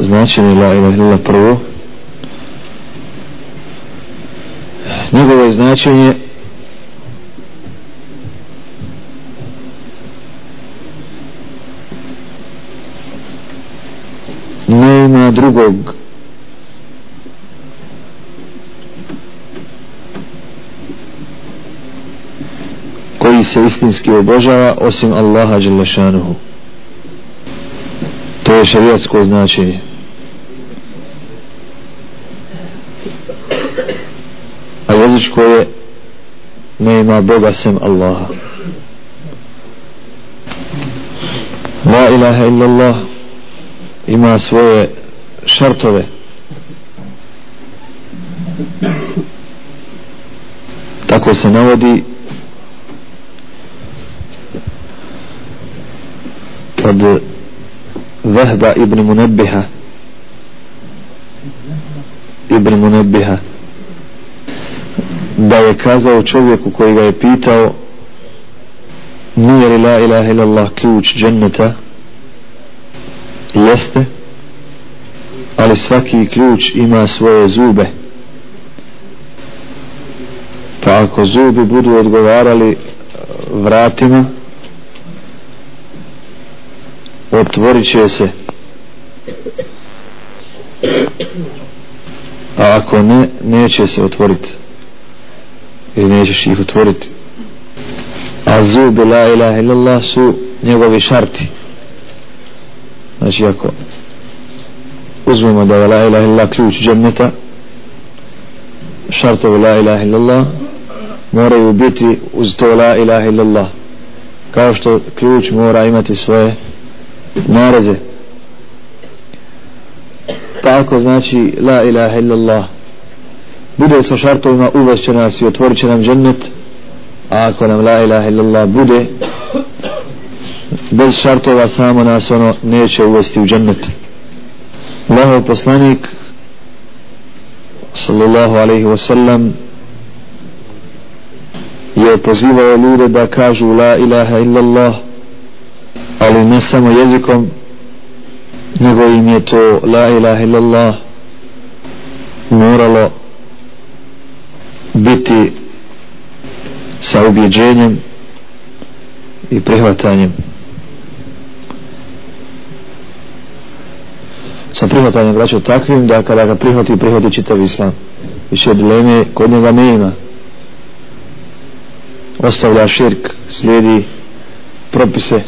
značenje la ilaha illallah prvo. Njegovo je značenje nema drugog. Koji se istinski obožava osim Allaha Đelešanuhu. To je šarijatsko značenje. A jezičko je nema Boga sem Allaha. La ilaha illallah ima svoje šartove. Tako se navodi od Vahba ibn Munabbiha ibn Munebbiha da je kazao čovjeku koji ga je pitao nije li la ilaha illallah ključ dženneta jeste ali svaki ključ ima svoje zube. Pa ako zubi budu odgovarali vratima otvorit će se a ako ne neće se otvoriti ili nećeš ih otvoriti a zubi la ilaha illallah su njegovi šarti. Znači ako uzmemo da je la ilaha illallah ključ džemneta šartovi la ilaha illallah moraju biti uz to la ilaha illallah. Kao što ključ mora imati svoje nareze pa ako znači la ilaha illallah bude sa šartovima uvešće nas i otvorit će nam džennet a ako nam la ilaha illallah bude bez šartova samo nas ono neće uvesti u džennet. Allahov poslanik sallallahu alaihi wasallam je pozivao ljude da kažu la ilaha illallah ali ne samo jezikom nego im je to la ilaha illallah moralo biti sa ubjeđenjem i prihvatanjem. Sa prihvatanjem vraćao takvim da kada ga prihvati prihvati čitav islam. Više dileme kod njega ne ima ostavlja širk slijedi propise.